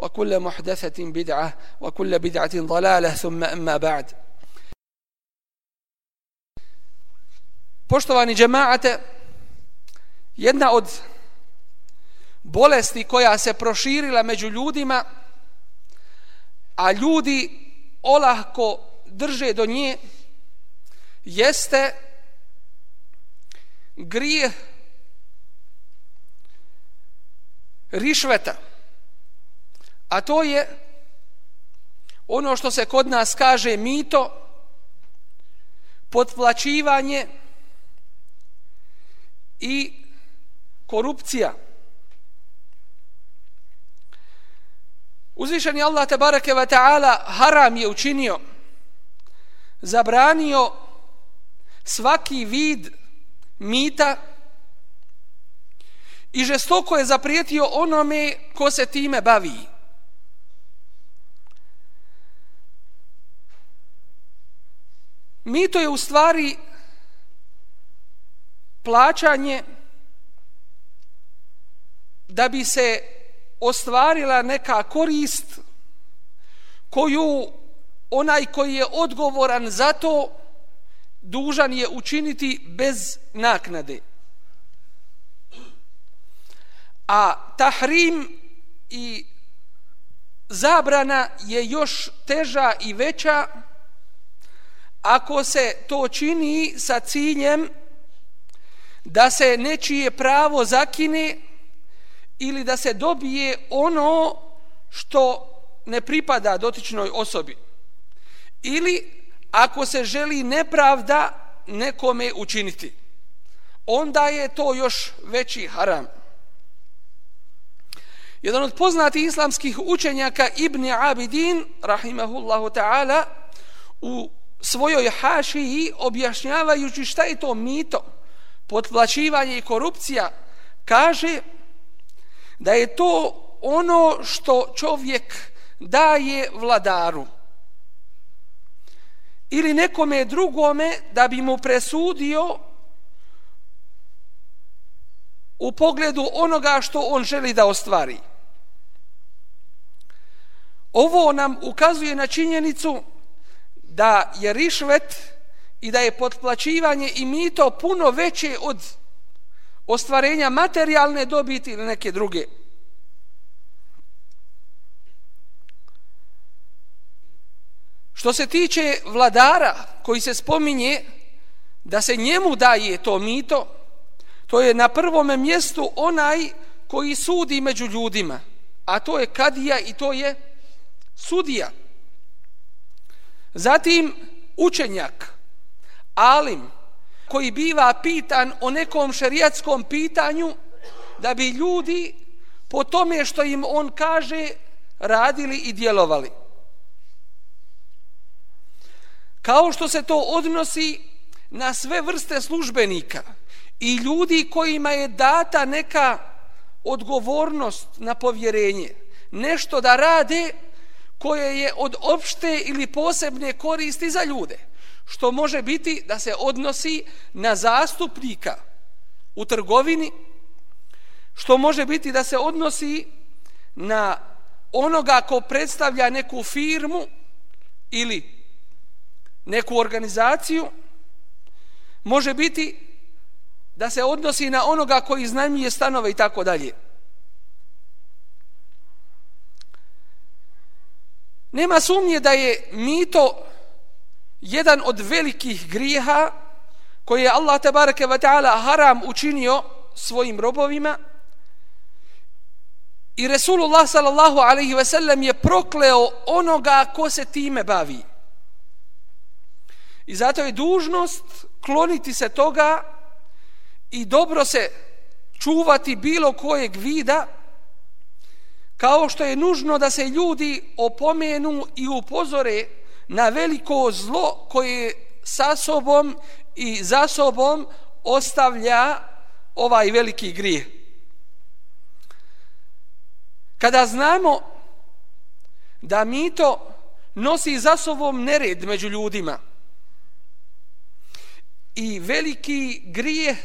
وكل محدثة بدعة وكل بدعة ضلالة ثم أما بعد Poštovani džemaate, jedna od bolesti koja se proširila među ljudima, a ljudi olahko drže do nje, jeste grijeh rišveta. A to je ono što se kod nas kaže mito, potplaćivanje i korupcija. Uzvišeni Allah tabarake wa ta'ala haram je učinio, zabranio svaki vid mita i žestoko je zaprijetio onome ko se time bavi. Mito je u stvari plaćanje da bi se ostvarila neka korist koju onaj koji je odgovoran za to dužan je učiniti bez naknade. A tahrim i zabrana je još teža i veća ako se to čini sa ciljem da se nečije pravo zakine ili da se dobije ono što ne pripada dotičnoj osobi. Ili ako se želi nepravda nekome učiniti. Onda je to još veći haram. Jedan od poznatih islamskih učenjaka Ibn Abidin, rahimahullahu ta'ala, u svojoj hašiji objašnjavajući šta je to mito, potplaćivanje i korupcija, kaže da je to ono što čovjek daje vladaru ili nekome drugome da bi mu presudio u pogledu onoga što on želi da ostvari. Ovo nam ukazuje na činjenicu da je rišvet i da je potplaćivanje i mito puno veće od ostvarenja materijalne dobiti ili neke druge. Što se tiče vladara koji se spominje da se njemu daje to mito, to je na prvom mjestu onaj koji sudi među ljudima, a to je kadija i to je sudija. Zatim učenjak, alim, koji biva pitan o nekom šerijatskom pitanju, da bi ljudi po tome što im on kaže radili i djelovali. Kao što se to odnosi na sve vrste službenika i ljudi kojima je data neka odgovornost na povjerenje, nešto da rade koje je od opšte ili posebne koristi za ljude, što može biti da se odnosi na zastupnika u trgovini, što može biti da se odnosi na onoga ko predstavlja neku firmu ili neku organizaciju, može biti da se odnosi na onoga koji iznajmije stanove i tako dalje. Nema sumnje da je mito jedan od velikih grijeha koje je Allah tabaraka wa ta'ala haram učinio svojim robovima i Resulullah sallallahu alaihi ve sellem je prokleo onoga ko se time bavi. I zato je dužnost kloniti se toga i dobro se čuvati bilo kojeg vida kao što je nužno da se ljudi opomenu i upozore na veliko zlo koje sa sobom i za sobom ostavlja ovaj veliki grijeh. Kada znamo da mito nosi za sobom nered među ljudima i veliki grijeh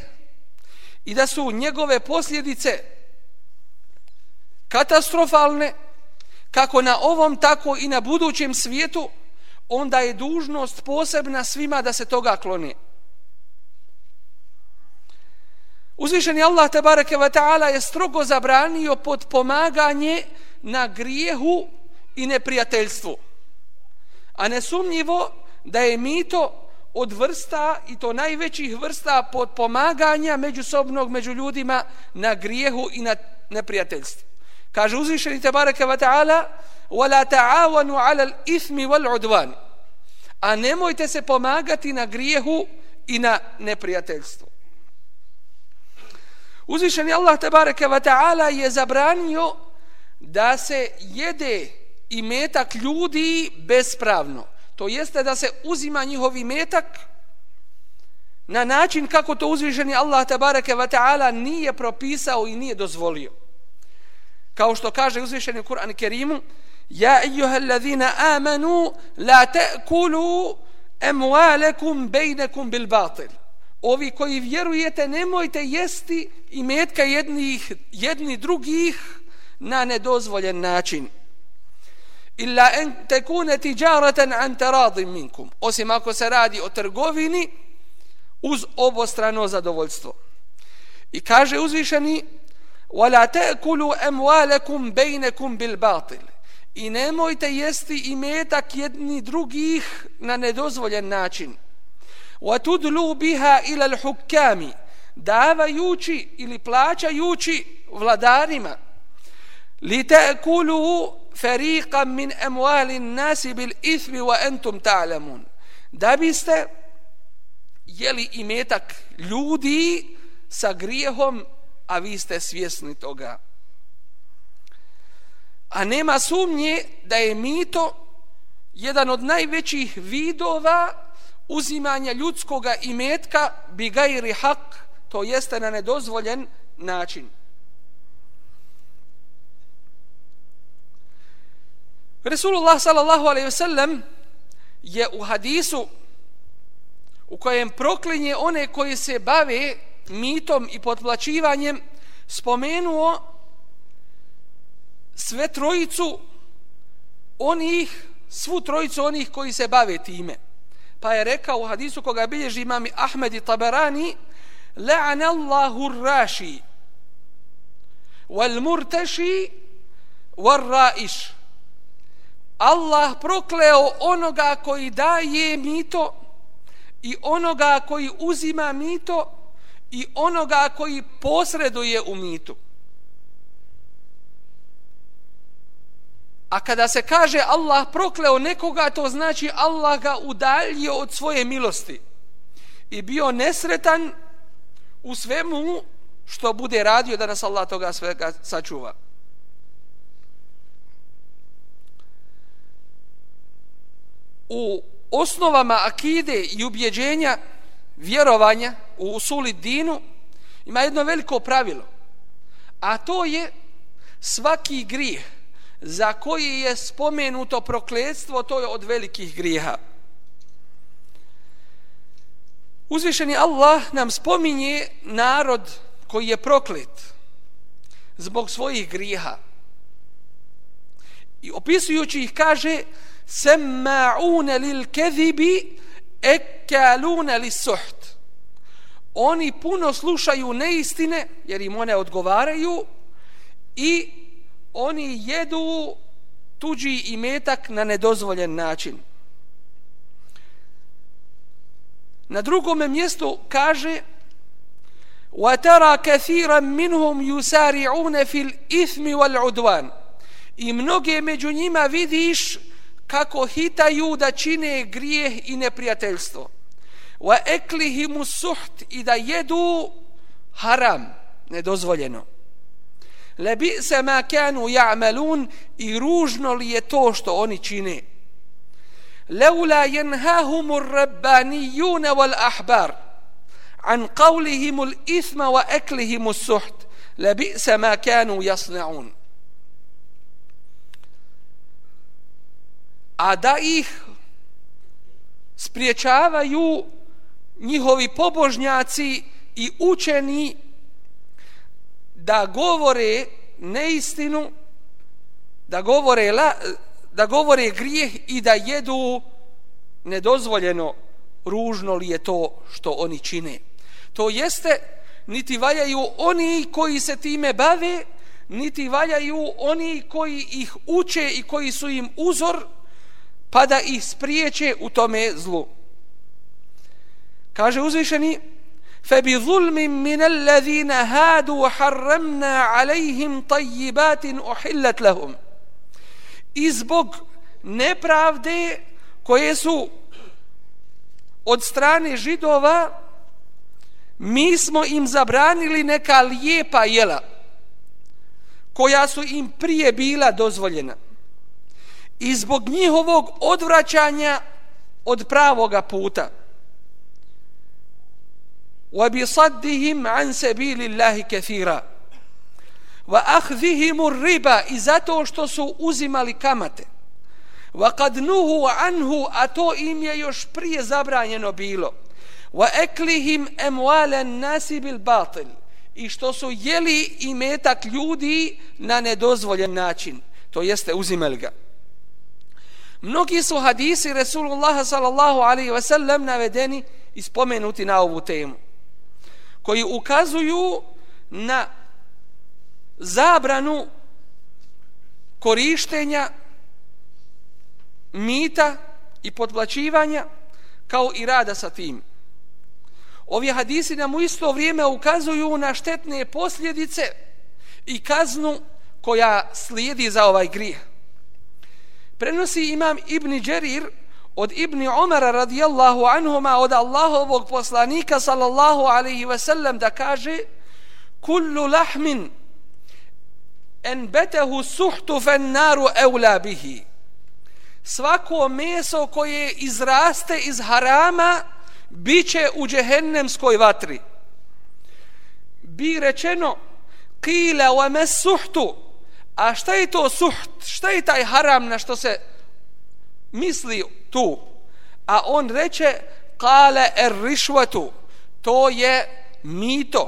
i da su njegove posljedice katastrofalne kako na ovom tako i na budućem svijetu onda je dužnost posebna svima da se toga klone. Uzvišeni Allah tabareke wa ta'ala je strogo zabranio podpomaganje na grijehu i neprijateljstvu. A nesumnjivo da je mito od vrsta i to najvećih vrsta podpomaganja međusobnog među ljudima na grijehu i na neprijateljstvu. Kaže uzvišeni tabaraka wa ta'ala وَلَا تَعَوَنُوا عَلَى الْإِثْمِ وَالْعُدْوَانِ A nemojte se pomagati na grijehu i na neprijateljstvu. Uzvišeni Allah tabaraka wa ta'ala je zabranio da se jede i metak ljudi bespravno. To jeste da se uzima njihovi metak na način kako to uzvišeni Allah tabaraka wa ta'ala nije propisao i nije dozvolio. Kao što kaže uzvišeni Kur'an Kerimu, Ja ejuha allazina amanu la ta'kulu emualekum bejnekum bil batil. Ovi koji vjerujete, nemojte jesti i metka jednih, jedni drugih na nedozvoljen način. Illa en tekune tijaratan an taradim minkum. Osim ako se radi o trgovini uz obostrano zadovoljstvo. I kaže uzvišeni وَلَا تَأْكُلُوا أَمْوَالَكُمْ بَيْنَكُمْ بِالْبَاطِلِ I nemojte jesti i metak jedni drugih na nedozvoljen način. وَتُدْلُوا بِهَا إِلَى الْحُكَّامِ davajući ili plaćajući vladarima لِتَأْكُلُوا فَرِيقًا مِنْ أَمْوَالِ النَّاسِ بِالْإِثْمِ وَأَنْتُمْ تَعْلَمُونَ da biste jeli imetak ljudi sa grijehom a vi ste svjesni toga. A nema sumnje da je mito jedan od najvećih vidova uzimanja ljudskog imetka bigajri hak, to jeste na nedozvoljen način. Resulullah sallallahu alaihi ve sellem je u hadisu u kojem proklinje one koji se bave mitom i potplaćivanjem spomenuo sve trojicu onih, svu trojicu onih koji se bave time. Pa je rekao u hadisu koga bilježi imami Ahmed i Taberani La'an Allahu raši wal murtaši wal raiš Allah prokleo onoga koji daje mito i onoga koji uzima mito i onoga koji posreduje u mitu. A kada se kaže Allah prokleo nekoga, to znači Allah ga udaljio od svoje milosti i bio nesretan u svemu što bude radio da nas Allah toga svega sačuva. U osnovama akide i ubjeđenja vjerovanja u usuli dinu ima jedno veliko pravilo a to je svaki grijeh za koji je spomenuto prokledstvo to je od velikih grijeha. Uzvišeni Allah nam spominje narod koji je proklet zbog svojih grijeha. I opisujući ih kaže semma'une lil kezibi ekalune li suht. Oni puno slušaju neistine, jer im one odgovaraju, i oni jedu tuđi imetak na nedozvoljen način. na drugom mjestu kaže وَتَرَا كَثِيرًا مِنْهُمْ يُسَارِعُونَ فِي الْإِثْمِ وَالْعُدْوَانِ I mnoge među njima vidiš kako hitaju da čine grijeh i neprijateljstvo. Wa eklihimu suht i da jedu haram, nedozvoljeno. Lebi se ma kanu ja'malun i ružno li je to što oni čine. Leula jenhahumu rabbanijuna wal ahbar an qavlihimu l'ithma wa eklihimu suht lebi se ma kanu jasna'un. A da ih spriječavaju njihovi pobožnjaci i učeni da govore neistinu, da govore, la, da govore grijeh i da jedu nedozvoljeno ružno li je to što oni čine. To jeste, niti valjaju oni koji se time bave, niti valjaju oni koji ih uče i koji su im uzor, pa da ih spriječe u tome zlu. Kaže uzvišeni, فبظلم من الذين هادوا حرمنا عليهم طيبات أحلت لهم izbog nepravde koje su od strane židova mi smo im zabranili neka lijepa jela koja su im prije bila dozvoljena i zbog njihovog odvraćanja od pravoga puta وبصدهم عن سبيل الله كثيرا واخذهم الربا اذا što su uzimali kamate وقد نهوا عنه اتو im je još prije zabranjeno bilo واكلهم اموال الناس بالباطل i što su jeli i metak ljudi na nedozvoljen način to jeste uzimali ga mnogi su hadisi Resulullaha sallallahu alaihi ve sellem navedeni i spomenuti na ovu temu koji ukazuju na zabranu korištenja mita i podplaćivanja kao i rada sa tim. Ovi hadisi nam u isto vrijeme ukazuju na štetne posljedice i kaznu koja slijedi za ovaj grijeh. Prenosi imam Ibni Đerir od Ibni Omara radijallahu anhuma od Allahovog poslanika sallallahu alaihi ve sellem da kaže kullu lahmin en betehu suhtu fen naru evla bihi. Svako meso koje izraste iz harama biće u džehennemskoj vatri. Bi rečeno kila wa mas suhtu a šta je to suht? Šta je taj haram na što se misli tu? A on reče kale er rišvatu to je mito.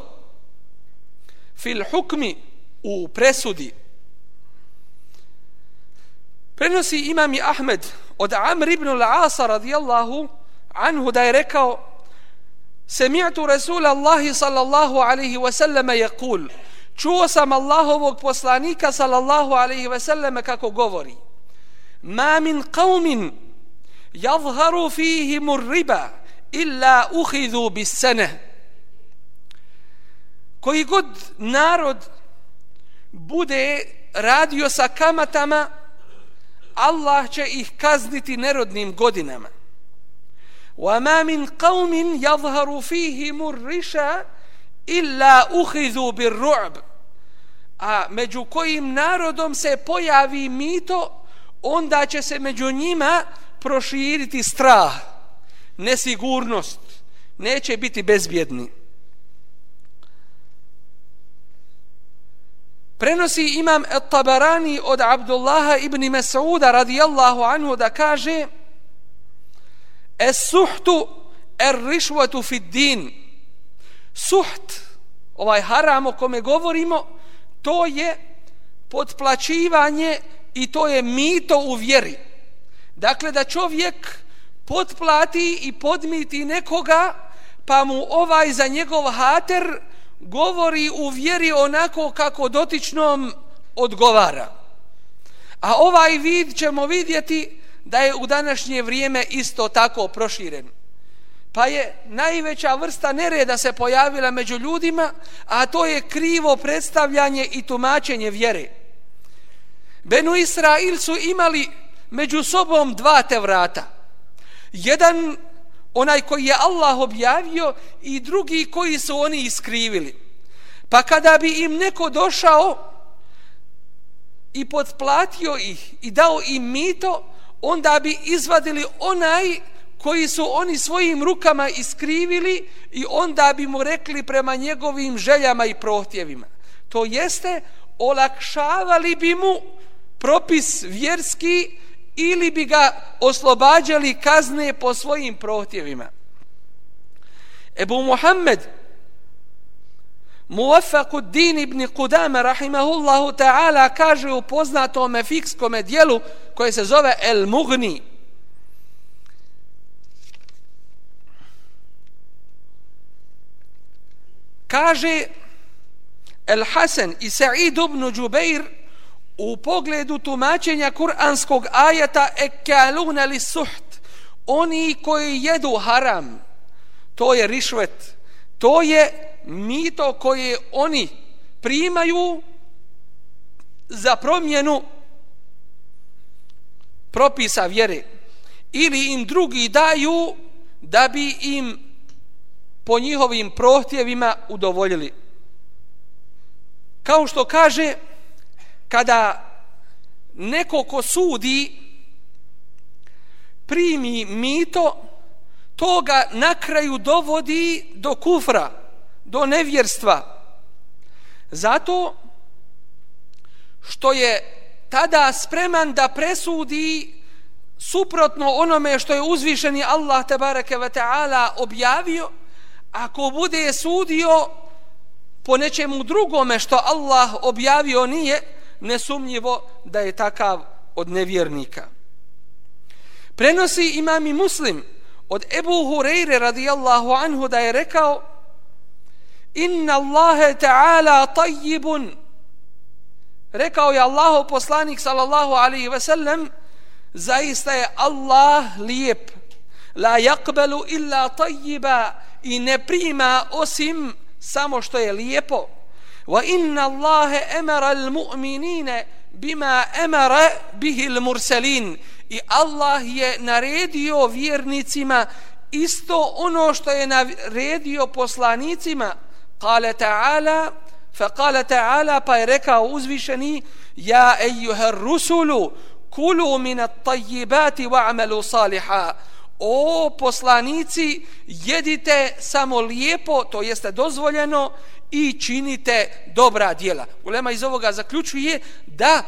Fil hukmi u presudi. Prenosi imam i Ahmed od Amr ibn al-Asa radijallahu anhu da je rekao semi'tu Rasul Allahi sallallahu alaihi wasallam je kul čuo sam Allahovog poslanika sallallahu alaihi wasallam kako govori. Ma min qaumin yadhharu fihim ar-riba illa uhidhu bis-sana. Koji god narod bude radio sa kamatama Allah će ih kazniti nerodnim godinama. Wa ma min qaumin yadhharu fihim ar-risha illa ukhidhu bir-ru'b a među kojim narodom se pojavi mito onda će se među njima proširiti strah, nesigurnost, neće biti bezbjedni. Prenosi imam At-Tabarani od Abdullaha ibn Mas'uda radijallahu anhu da kaže Es-suhtu er-rišvatu fid-din Suht, ovaj haram o kome govorimo, to je podplaćivanje i to je mito u vjeri. Dakle, da čovjek potplati i podmiti nekoga, pa mu ovaj za njegov hater govori u vjeri onako kako dotičnom odgovara. A ovaj vid ćemo vidjeti da je u današnje vrijeme isto tako proširen. Pa je najveća vrsta nereda se pojavila među ljudima, a to je krivo predstavljanje i tumačenje vjere. Benu Israil su imali među sobom dva te vrata. Jedan onaj koji je Allah objavio i drugi koji su oni iskrivili. Pa kada bi im neko došao i podplatio ih i dao im mito, onda bi izvadili onaj koji su oni svojim rukama iskrivili i onda bi mu rekli prema njegovim željama i prohtjevima. To jeste, olakšavali bi mu propis vjerski ili bi ga oslobađali kazne po svojim prohtjevima. Ebu Muhammed Muwafaku din ibn Qudama rahimahullahu ta'ala kaže u poznatom fikskom dijelu koje se zove El Mugni. Kaže El Hasan i Sa'id ibn Jubair u pogledu tumačenja kuranskog ajeta ekaluna li suht oni koji jedu haram to je rišvet to je mito koje oni primaju za promjenu propisa vjere. Ili im drugi daju da bi im po njihovim prohtjevima udovoljili. Kao što kaže kada neko ko sudi primi mito to ga na kraju dovodi do kufra do nevjerstva. Zato što je tada spreman da presudi suprotno onome što je uzvišeni Allah tebareke ve taala objavio ako bude sudio po nečemu drugome što Allah objavio nije nesumnjivo da je takav od nevjernika. Prenosi imam i muslim od Ebu Hureyre radijallahu anhu da je rekao Inna Allahe ta'ala tajibun Rekao je Allahu poslanik sallallahu alaihi ve sellem Zaista je Allah lijep. La yakbalu illa tajiba I ne prima osim samo što je lijepo. Wa inna Allahe emara al-mu'minine bima emara bihi al-mursalin. I Allah je naredio vjernicima isto ono što je naredio poslanicima. Kale ta'ala fa kale ta'ala pa je rekao uzvišeni ja ejuha rusulu kulu min at-tayyibati wa'malu salihan o poslanici jedite samo lijepo to jeste dozvoljeno i činite dobra dijela. Ulema iz ovoga zaključuje da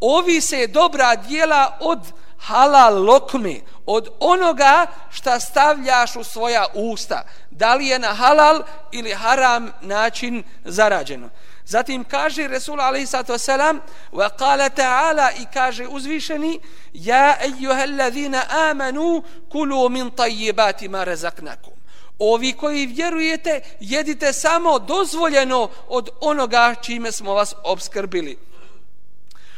ovi se dobra dijela od halal lokme, od onoga šta stavljaš u svoja usta. Da li je na halal ili haram način zarađeno. Zatim kaže Resul alaihi sallatu wasalam wa kala ta'ala i kaže uzvišeni Ja ejuhel amanu kulu min tajibati ma razaknakum. Ovi koji vjerujete, jedite samo dozvoljeno od onoga čime smo vas obskrbili.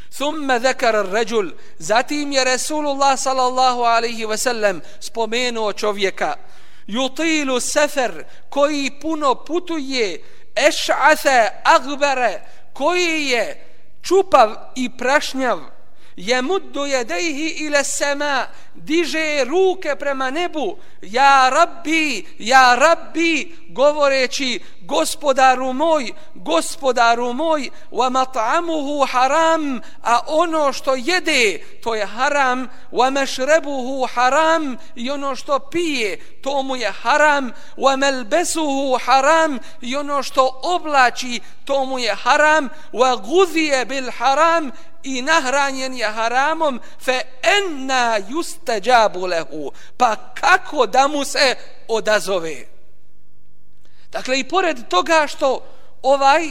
Thumma zekara ar-rajul zatim je Rasulullah sallallahu alejhi ve sellem spomenuo čovjeka yutilu safar koji puno putuje eš'ase agbere, koji je čupav i prašnjav je muddu jedejhi ile sema, diže ruke prema nebu. Ja rabbi ja rabbi govoreći gospodaru moj gospodaru moj wa mat'amuhu haram a ono što jede to je haram wa mešrebuhu haram i ono što pije to mu je haram wa melbesuhu haram i ono što oblači to mu je haram wa guzije bil haram i nahranjen je haramom fe enna justajabu lehu. Pa kako da mu se odazove? Dakle i pored toga što ovaj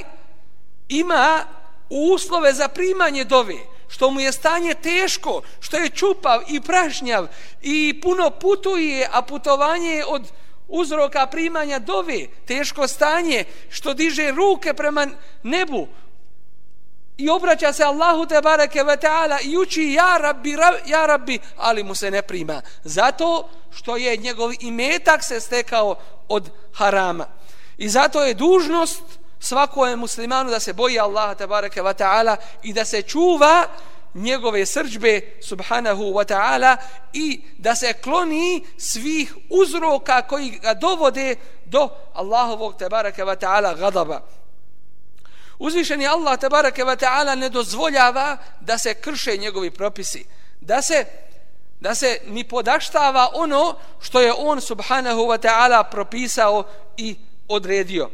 ima uslove za primanje dove što mu je stanje teško što je čupav i prašnjav i puno putuje a putovanje je od uzroka primanja dove teško stanje što diže ruke prema nebu i obraća se Allahu te bareke ve taala i uči ja rabbi ja rabbi ali mu se ne prima zato što je njegov imetak se stekao od harama i zato je dužnost svakom muslimanu da se boji Allaha te bareke ve taala i da se čuva njegove srđbe subhanahu wa ta'ala i da se kloni svih uzroka koji ga dovode do Allahovog tebareke wa ta'ala gadaba. Uzvišeni Allah tebareke wa ta'ala ne dozvoljava da se krše njegovi propisi, da se da se ni podaštava ono što je on subhanahu wa ta'ala propisao i odredio.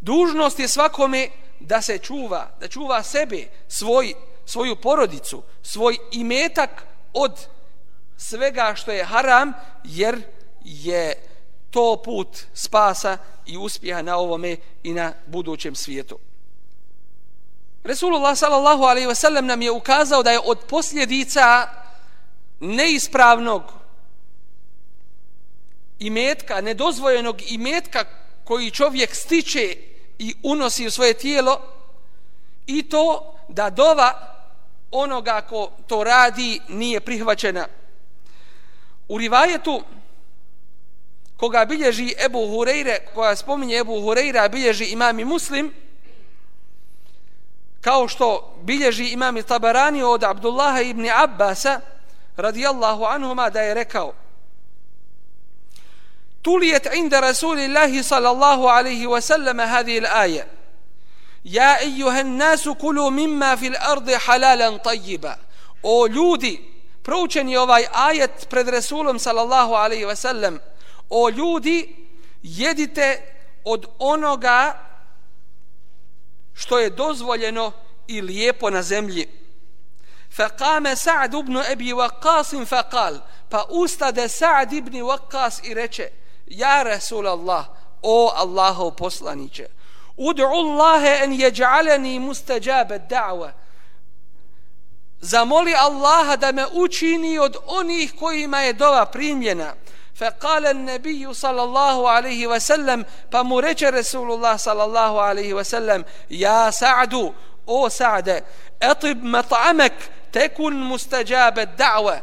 Dužnost je svakome da se čuva, da čuva sebe, svoj svoju porodicu, svoj imetak od svega što je haram, jer je to put spasa i uspjeha na ovome i na budućem svijetu. Resulullah sallallahu alaihi ve sellem nam je ukazao da je od posljedica neispravnog imetka, nedozvojenog imetka koji čovjek stiče i unosi u svoje tijelo i to da dova onoga ko to radi nije prihvaćena. U rivajetu koga bilježi Ebu Hureyre, koja spominje Ebu Hureyre, bilježi imam muslim, kao što bilježi imam i tabarani od Abdullaha ibn Abbasa, radijallahu anhuma, da je rekao, tulijet inda Rasulillahi sallallahu alaihi wasallam hadi il-aje, Ja ejuhen nasu kulu mimma fil ardi halalan tajiba. O ljudi, proučen je ovaj ajet pred Resulom sallallahu alaihi wa sallam O ljudi, jedite od onoga što je dozvoljeno i lijepo na zemlji. Faqame Sa'd ibn Abi Waqqas faqal, pa ustade Sa'd ibn Waqqas i reče: Ja Rasul o Allahov poslanice, ud'u Allahe en jeđaleni mustajabe da'wa. Zamoli Allaha da me učini od onih kojima je dova primljena. فقال النبي صلى الله عليه وسلم فمرج رسول الله صلى الله عليه وسلم يا سعد او سعد اطب مطعمك تكن مستجاب الدعوة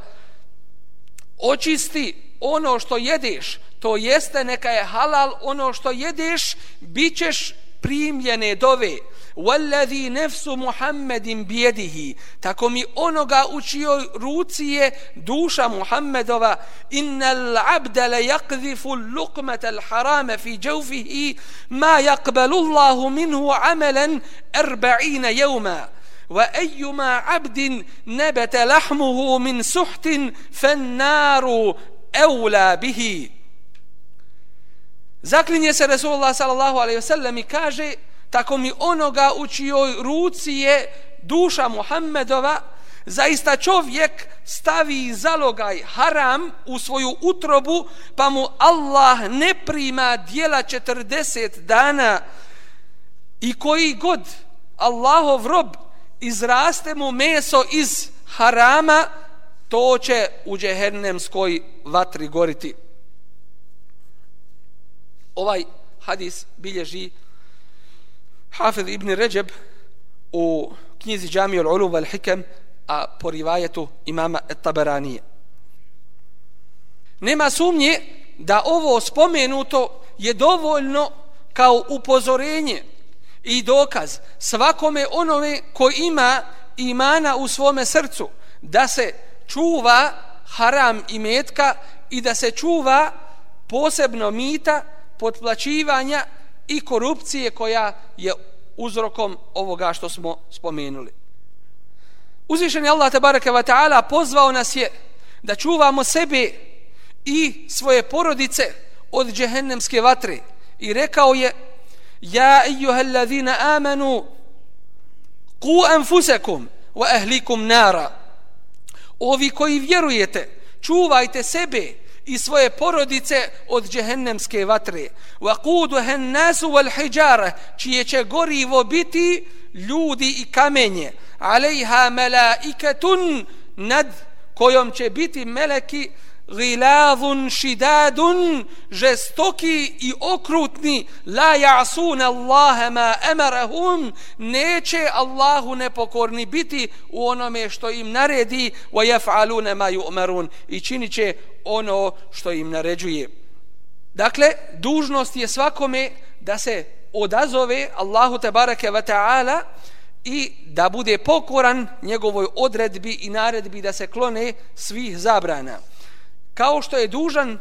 očisti ono što jedeš to jeste neka je halal ono što jedeš bićeš primljene dove wallazi nafsu muhammedin bijedihi tako mi onoga u čijoj ruci je duša muhammedova innal abda la yaqdhifu al-luqmata al-harama fi jawfihi ma yaqbalu Allahu minhu amalan 40 yawma وأيما عبد نبت لحمه من سحت فالنار أولى به Zaklinje se Resulullah sallallahu alaihi ve sellem i kaže tako mi onoga u čijoj ruci je duša Muhammedova zaista čovjek stavi zalogaj haram u svoju utrobu pa mu Allah ne prima dijela 40 dana. I koji god Allahov rob izraste mu meso iz harama to će u džehennemskoj vatri goriti. Ovaj hadis bilježi Hafiz ibn Ređeb u knjizi Džamijul Ulu al Hikem a po rivajetu imama Tabaranije. Nema sumnje da ovo spomenuto je dovoljno kao upozorenje i dokaz svakome onome ko ima imana u svome srcu da se čuva haram i metka i da se čuva posebno mita potplaćivanja i korupcije koja je uzrokom ovoga što smo spomenuli. Uzvišen je Allah tabaraka wa ta'ala pozvao nas je da čuvamo sebe i svoje porodice od džehennemske vatre i rekao je Ja ejuha alladhina amanu ku anfusakum wa ahlikum nara Ovi koji vjerujete čuvajte sebe i svoje porodice od džehennemske vatre. Wa quduha an-nasu wal hijjara, čije će gorivo biti ljudi i kamenje. Alejha melaiketun nad kojom će biti meleki gilazun šidadun žestoki i okrutni. La ja'sun Allahe ma emarahum neće Allahu nepokorni biti u onome što im naredi. Wa jef'alune ma ju'marun i činit će ono što im naređuje. Dakle dužnost je svakome da se odazove Allahu te bareke ve taala i da bude pokoran njegovoj odredbi i naredbi da se klone svih zabrana kao što je dužan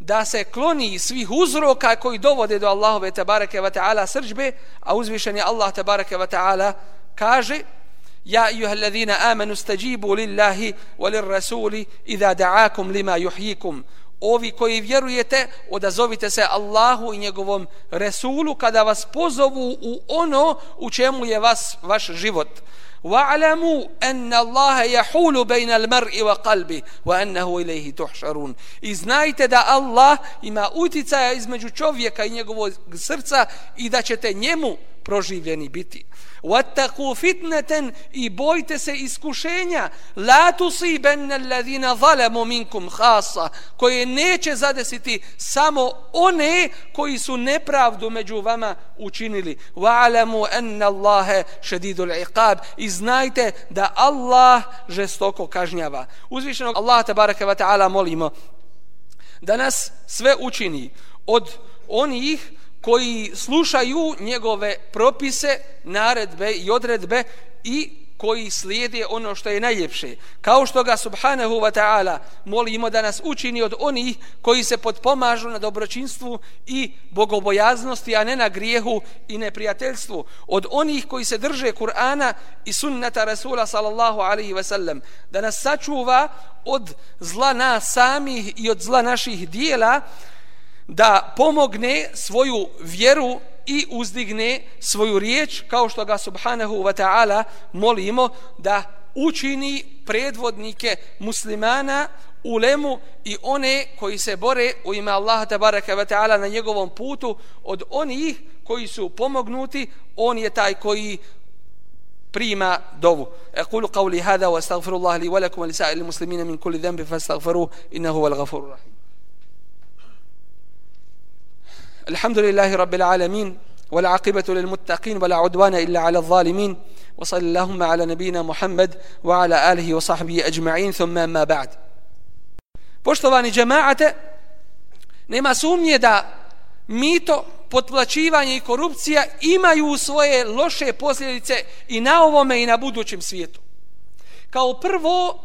da se kloni svih uzroka koji dovode do Allahove tabareke wa ta'ala srđbe, a uzvišen je Allah tabareke wa ta'ala kaže Ja ayuha amanu stajibu lillahi wa lirrasuli idha da'akum lima yuhyikum Ovi koji vjerujete, odazovite se Allahu i njegovom Resulu kada vas pozovu u ono u čemu je vas vaš život. واعلموا ان الله يحول بين المرء وقلبه وانه اليه تحشرون i znajte da Allah ima uticaja između čovjeka i njegovog srca i da ćete njemu proživljeni biti. Wattaqu fitnatan i bojte se iskušenja la tusiban alladhina zalamu minkum khassa koje neće zadesiti samo one koji su nepravdu među vama učinili. Wa alamu anna Allaha shadidul iqab i znajte da Allah žestoko kažnjava. Uzvišenog Allah tabaraka ve taala molimo da nas sve učini od onih koji slušaju njegove propise, naredbe i odredbe i koji slijede ono što je najljepše. Kao što ga subhanahu wa ta'ala molimo da nas učini od onih koji se podpomažu na dobročinstvu i bogobojaznosti, a ne na grijehu i neprijateljstvu. Od onih koji se drže Kur'ana i sunnata Rasula sallallahu alaihi wa sallam. Da nas sačuva od zla nas samih i od zla naših dijela, da pomogne svoju vjeru i uzdigne svoju riječ kao što ga subhanahu wa ta'ala molimo da učini predvodnike muslimana ulemu i one koji se bore u ime Allaha tabaraka wa ta'ala na njegovom putu od onih koji su pomognuti on je taj koji prima dovu. Aqulu qawli hada wa astaghfirullah li wa lakum wa lisa'il muslimina min kulli dhanbi fastaghfiruhu innahu wal ghafurur rahim. الحمد لله رب العالمين والعاقبة للمتقين ولا عدوان إلا على الظالمين وصل اللهم على نبينا محمد وعلى آله وصحبه أجمعين ثم ما بعد Poštovani džemaate, nema sumnje da mito, potplaćivanje i korupcija imaju svoje loše posljedice i na ovome i na budućem svijetu. Kao prvo,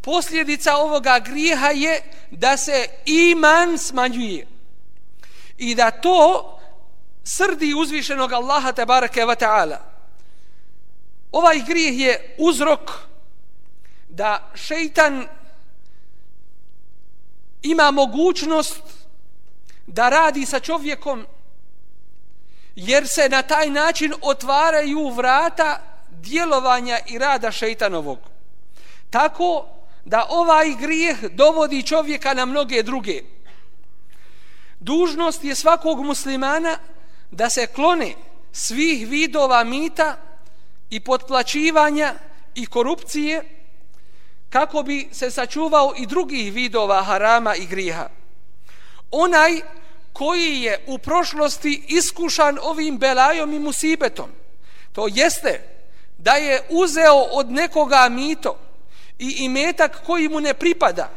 posljedica ovoga grijeha je da se iman smanjuje i da to srdi uzvišenog Allaha tabaraka wa ta'ala. Ovaj grijeh je uzrok da šeitan ima mogućnost da radi sa čovjekom jer se na taj način otvaraju vrata djelovanja i rada šeitanovog. Tako da ovaj grijeh dovodi čovjeka na mnoge druge dužnost je svakog muslimana da se klone svih vidova mita i potplaćivanja i korupcije kako bi se sačuvao i drugih vidova harama i griha. Onaj koji je u prošlosti iskušan ovim belajom i musibetom, to jeste da je uzeo od nekoga mito i imetak koji mu ne pripada,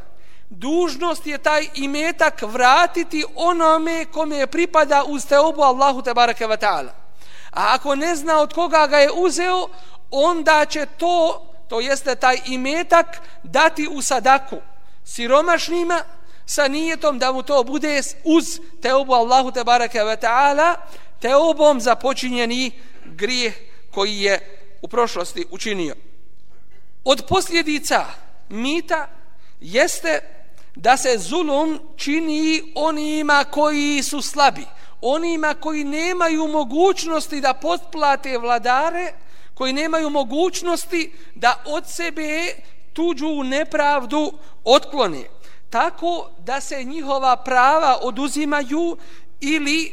dužnost je taj imetak vratiti onome kome je pripada uz teobu Allahu te barake wa ta'ala. A ako ne zna od koga ga je uzeo, onda će to, to jeste taj imetak, dati u sadaku siromašnima sa nijetom da mu to bude uz teobu Allahu te barake wa ta'ala, teobom za počinjeni grijeh koji je u prošlosti učinio. Od posljedica mita jeste da se zulum čini onima koji su slabi, onima koji nemaju mogućnosti da potplate vladare, koji nemaju mogućnosti da od sebe tuđu nepravdu otklone. Tako da se njihova prava oduzimaju ili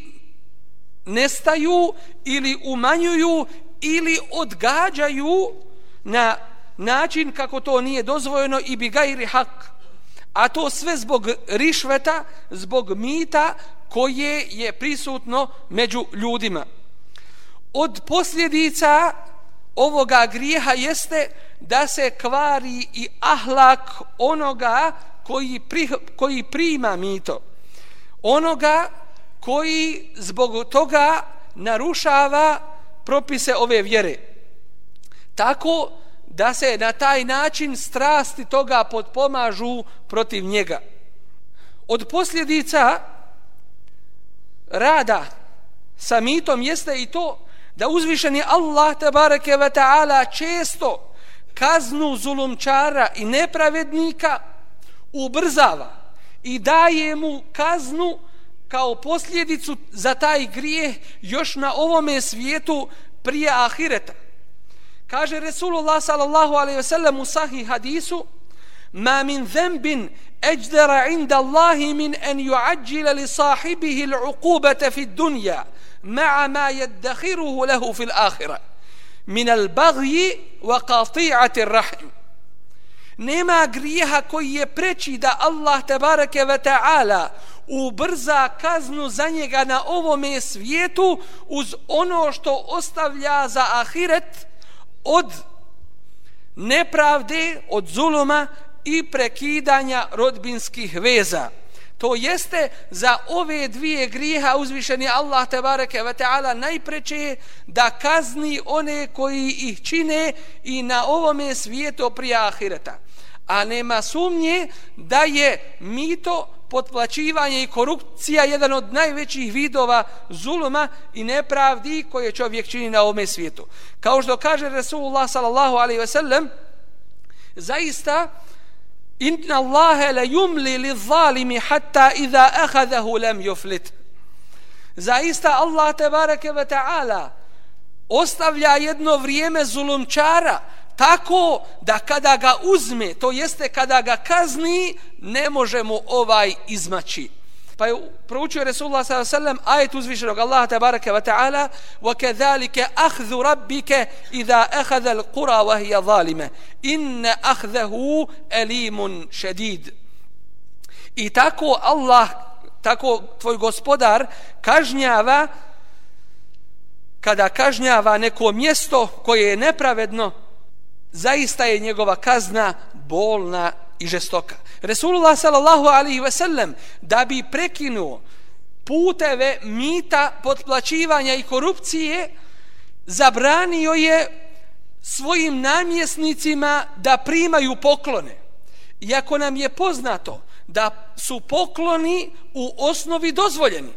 nestaju ili umanjuju ili odgađaju na način kako to nije dozvojeno i bi gajri hak A to sve zbog rišveta, zbog mita koje je prisutno među ljudima. Od posljedica ovoga grijeha jeste da se kvari i ahlak onoga koji, pri, koji prima mito. Onoga koji zbog toga narušava propise ove vjere. Tako da se na taj način strasti toga podpomažu protiv njega. Od posljedica rada sa mitom jeste i to da uzvišeni Allah tabareke ve ta'ala često kaznu zulumčara i nepravednika ubrzava i daje mu kaznu kao posljedicu za taj grijeh još na ovome svijetu prije ahireta. Kaže Resulullah sallallahu alaihi ve sellem u sahih hadisu ma min zembin ejdera inda Allahi min en juađile li sahibihi l'uqubete fi dunja ma'a ma jeddakhiruhu lehu fil ahira min al bagji wa qati'ati rahim nema grijeha koji je preći da Allah tebareke ve ta'ala ubrza kaznu za njega na ovome svijetu uz ono što ostavlja za ahiret od nepravde, od zuluma i prekidanja rodbinskih veza. To jeste za ove dvije griha uzvišeni Allah tebareke ve ta'ala najpreče da kazni one koji ih čine i na ovome svijetu prije ahireta. A nema sumnje da je mito potplaćivanje i korupcija jedan od najvećih vidova zuluma i nepravdi koje čovjek čini na ovome svijetu. Kao što kaže Resulullah sallallahu alaihi ve sellem, zaista inna Allahe la yumli li zalimi hatta iza ahadahu lam yuflit. Zaista Allah tebareke ve ta'ala ostavlja jedno vrijeme zulumčara tako da kada ga uzme, to jeste kada ga kazni, ne može mu ovaj izmaći. Pa je proučio Resulullah s.a.v. ajet uzvišenog Allaha tabaraka wa ta'ala وَكَذَلِكَ أَخْذُ رَبِّكَ إِذَا أَخَذَ الْقُرَى وَهِيَ ظَالِمَ إِنَّ أَخْذَهُ أَلِيمٌ شَدِيد I tako Allah, tako tvoj gospodar kažnjava kada kažnjava neko mjesto koje je nepravedno zaista je njegova kazna bolna i žestoka. Resulullah sallallahu alaihi ve sellem da bi prekinuo puteve mita, potplaćivanja i korupcije zabranio je svojim namjesnicima da primaju poklone. Iako nam je poznato da su pokloni u osnovi dozvoljeni,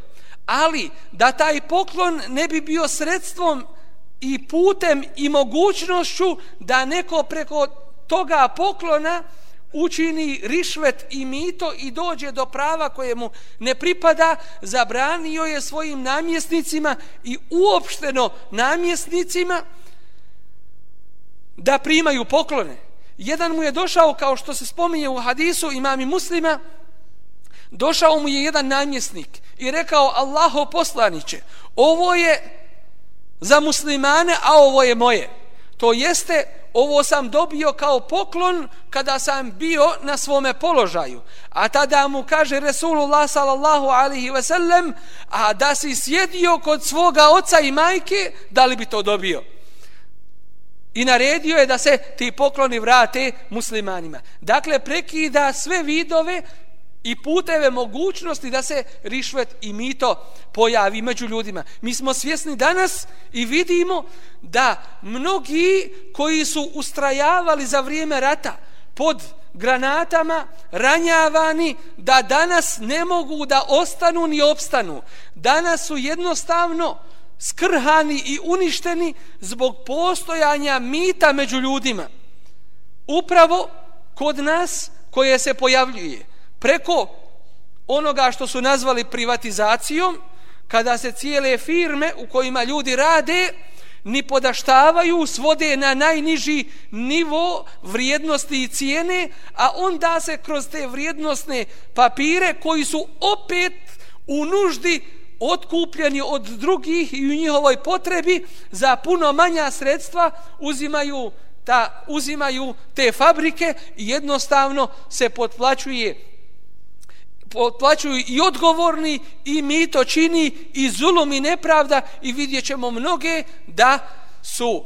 ali da taj poklon ne bi bio sredstvom i putem i mogućnošću da neko preko toga poklona učini rišvet i mito i dođe do prava koje mu ne pripada, zabranio je svojim namjesnicima i uopšteno namjesnicima da primaju poklone. Jedan mu je došao, kao što se spominje u hadisu imami muslima, došao mu je jedan namjesnik i rekao Allaho poslaniće, ovo je za muslimane, a ovo je moje. To jeste, ovo sam dobio kao poklon kada sam bio na svome položaju. A tada mu kaže Resulullah sallallahu alaihi ve sellem, a da si sjedio kod svoga oca i majke, da li bi to dobio? I naredio je da se ti pokloni vrate muslimanima. Dakle, prekida sve vidove i puteve mogućnosti da se rišvet i mito pojavi među ljudima. Mi smo svjesni danas i vidimo da mnogi koji su ustrajavali za vrijeme rata pod granatama ranjavani da danas ne mogu da ostanu ni opstanu. Danas su jednostavno skrhani i uništeni zbog postojanja mita među ljudima. Upravo kod nas koje se pojavljuje preko onoga što su nazvali privatizacijom, kada se cijele firme u kojima ljudi rade ni podaštavaju, svode na najniži nivo vrijednosti i cijene, a onda se kroz te vrijednostne papire koji su opet u nuždi otkupljeni od drugih i u njihovoj potrebi za puno manja sredstva uzimaju ta uzimaju te fabrike i jednostavno se potplaćuje potplaćuju i odgovorni i mi to čini i zulum i nepravda i vidjet ćemo mnoge da su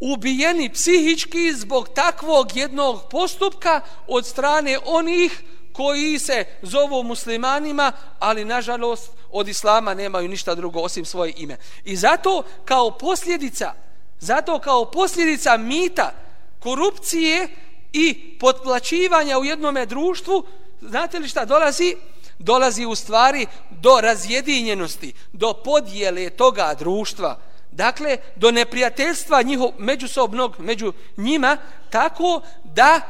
ubijeni psihički zbog takvog jednog postupka od strane onih koji se zovu muslimanima, ali nažalost od islama nemaju ništa drugo osim svoje ime. I zato kao posljedica, zato kao posljedica mita, korupcije i potplaćivanja u jednome društvu, znate li šta dolazi? Dolazi u stvari do razjedinjenosti, do podjele toga društva. Dakle, do neprijateljstva njihov, međusobnog među njima, tako da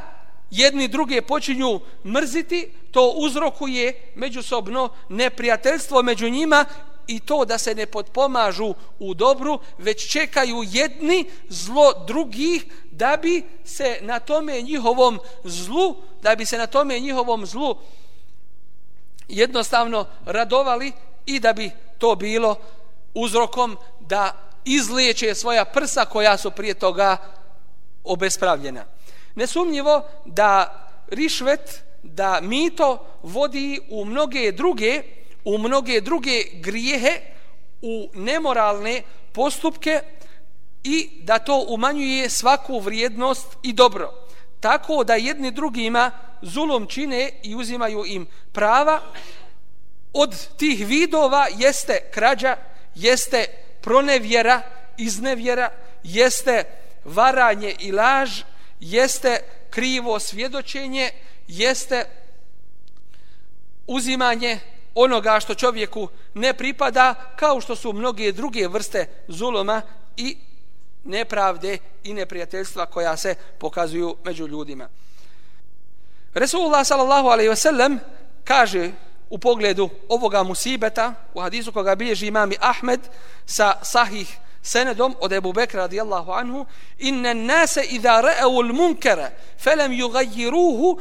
jedni druge počinju mrziti, to uzrokuje međusobno neprijateljstvo među njima i to da se ne potpomažu u dobru, već čekaju jedni zlo drugih da bi se na tome njihovom zlu, da bi se na tome njihovom zlu jednostavno radovali i da bi to bilo uzrokom da izliječe svoja prsa koja su prije toga obespravljena. Nesumnjivo da rišvet, da mito vodi u mnoge druge, u mnoge druge grijehe, u nemoralne postupke i da to umanjuje svaku vrijednost i dobro. Tako da jedni drugima zulom čine i uzimaju im prava, od tih vidova jeste krađa, jeste pronevjera, iznevjera, jeste varanje i laž, jeste krivo svjedočenje, jeste uzimanje onoga što čovjeku ne pripada, kao što su mnoge druge vrste zuloma i nepravde i neprijateljstva koja se pokazuju među ljudima. Resulullah sallallahu alaihi wasallam kaže u pogledu ovoga musibeta u hadisu koga bilježi imami Ahmed sa sahih senedom od Ebu Bekra radijallahu anhu inna nase idha ra'u al-munkara falam yughayyiruhu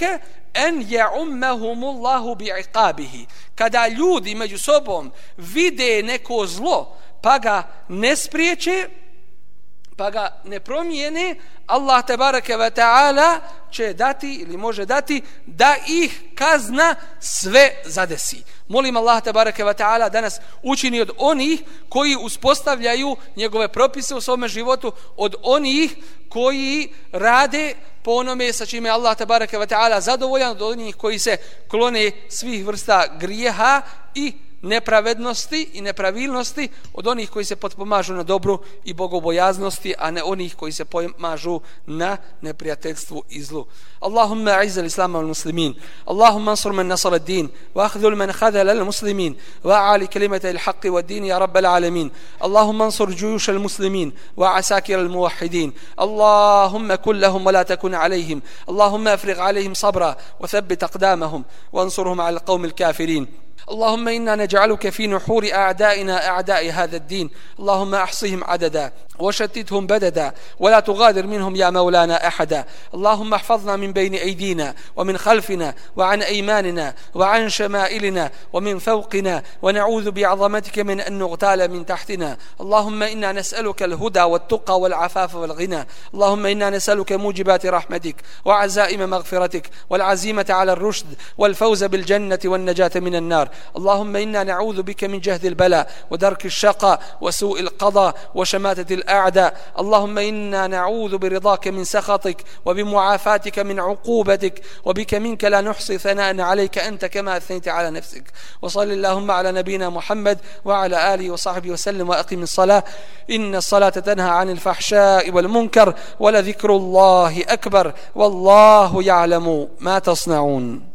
je an ya'ummahumullahu bi'iqabihi kada ljudi među sobom vide neko zlo pa ga ne spriječe pa ga ne promijene, Allah te bareke ve taala će dati ili može dati da ih kazna sve zadesi. Molim Allah te bareke ve taala da nas učini od onih koji uspostavljaju njegove propise u svom životu, od onih koji rade po onome sa čime Allah te bareke ve taala zadovoljan, od onih koji se klone svih vrsta grijeha i nepravednosti i nepravilnosti od onih koji se potpomažu na dobru i bogobojaznosti, a ne onih koji se pomažu na neprijateljstvu i zlu. Allahumma a'iza l-Islam al-Muslimin. Allahumma ansur man nasar ad-din. Wa akhdhul man khadhala al-Muslimin. Wa a'ali kalimata al-haqq wa ad-din ya rabbal alamin. Allahumma ansur juyush al-Muslimin wa asakir al-muwahhidin. Allahumma kun lahum wa la takun alayhim. Allahumma afrigh alayhim sabra wa thabbit aqdamahum wa ansurhum ala al-qawm al-kafirin. اللهم إنا نجعلك في نحور أعدائنا أعداء هذا الدين. اللهم أحصهم عددا. وشتتهم بددا ولا تغادر منهم يا مولانا أحدا. اللهم احفظنا من بين أيدينا ومن خلفنا وعن أيماننا وعن شمائلنا ومن فوقنا ونعوذ بعظمتك من أن نغتال من تحتنا. اللهم إنا نسألك الهدى والتقى والعفاف والغنى. اللهم إنا نسألك موجبات رحمتك وعزائم مغفرتك والعزيمة على الرشد والفوز بالجنة والنجاة من النار. اللهم إنا نعوذ بك من جهد البلاء ودرك الشقاء وسوء القضاء وشماتة الأعداء. اللهم إنا نعوذ برضاك من سخطك وبمعافاتك من عقوبتك وبك منك لا نحصي ثناء عليك. أنت كما أثنيت على نفسك. وصل اللهم على نبينا محمد وعلى آله وصحبه وسلم وأقم الصلاة. إن الصلاة تنهى عن الفحشاء والمنكر ولذكر الله أكبر. والله يعلم ما تصنعون.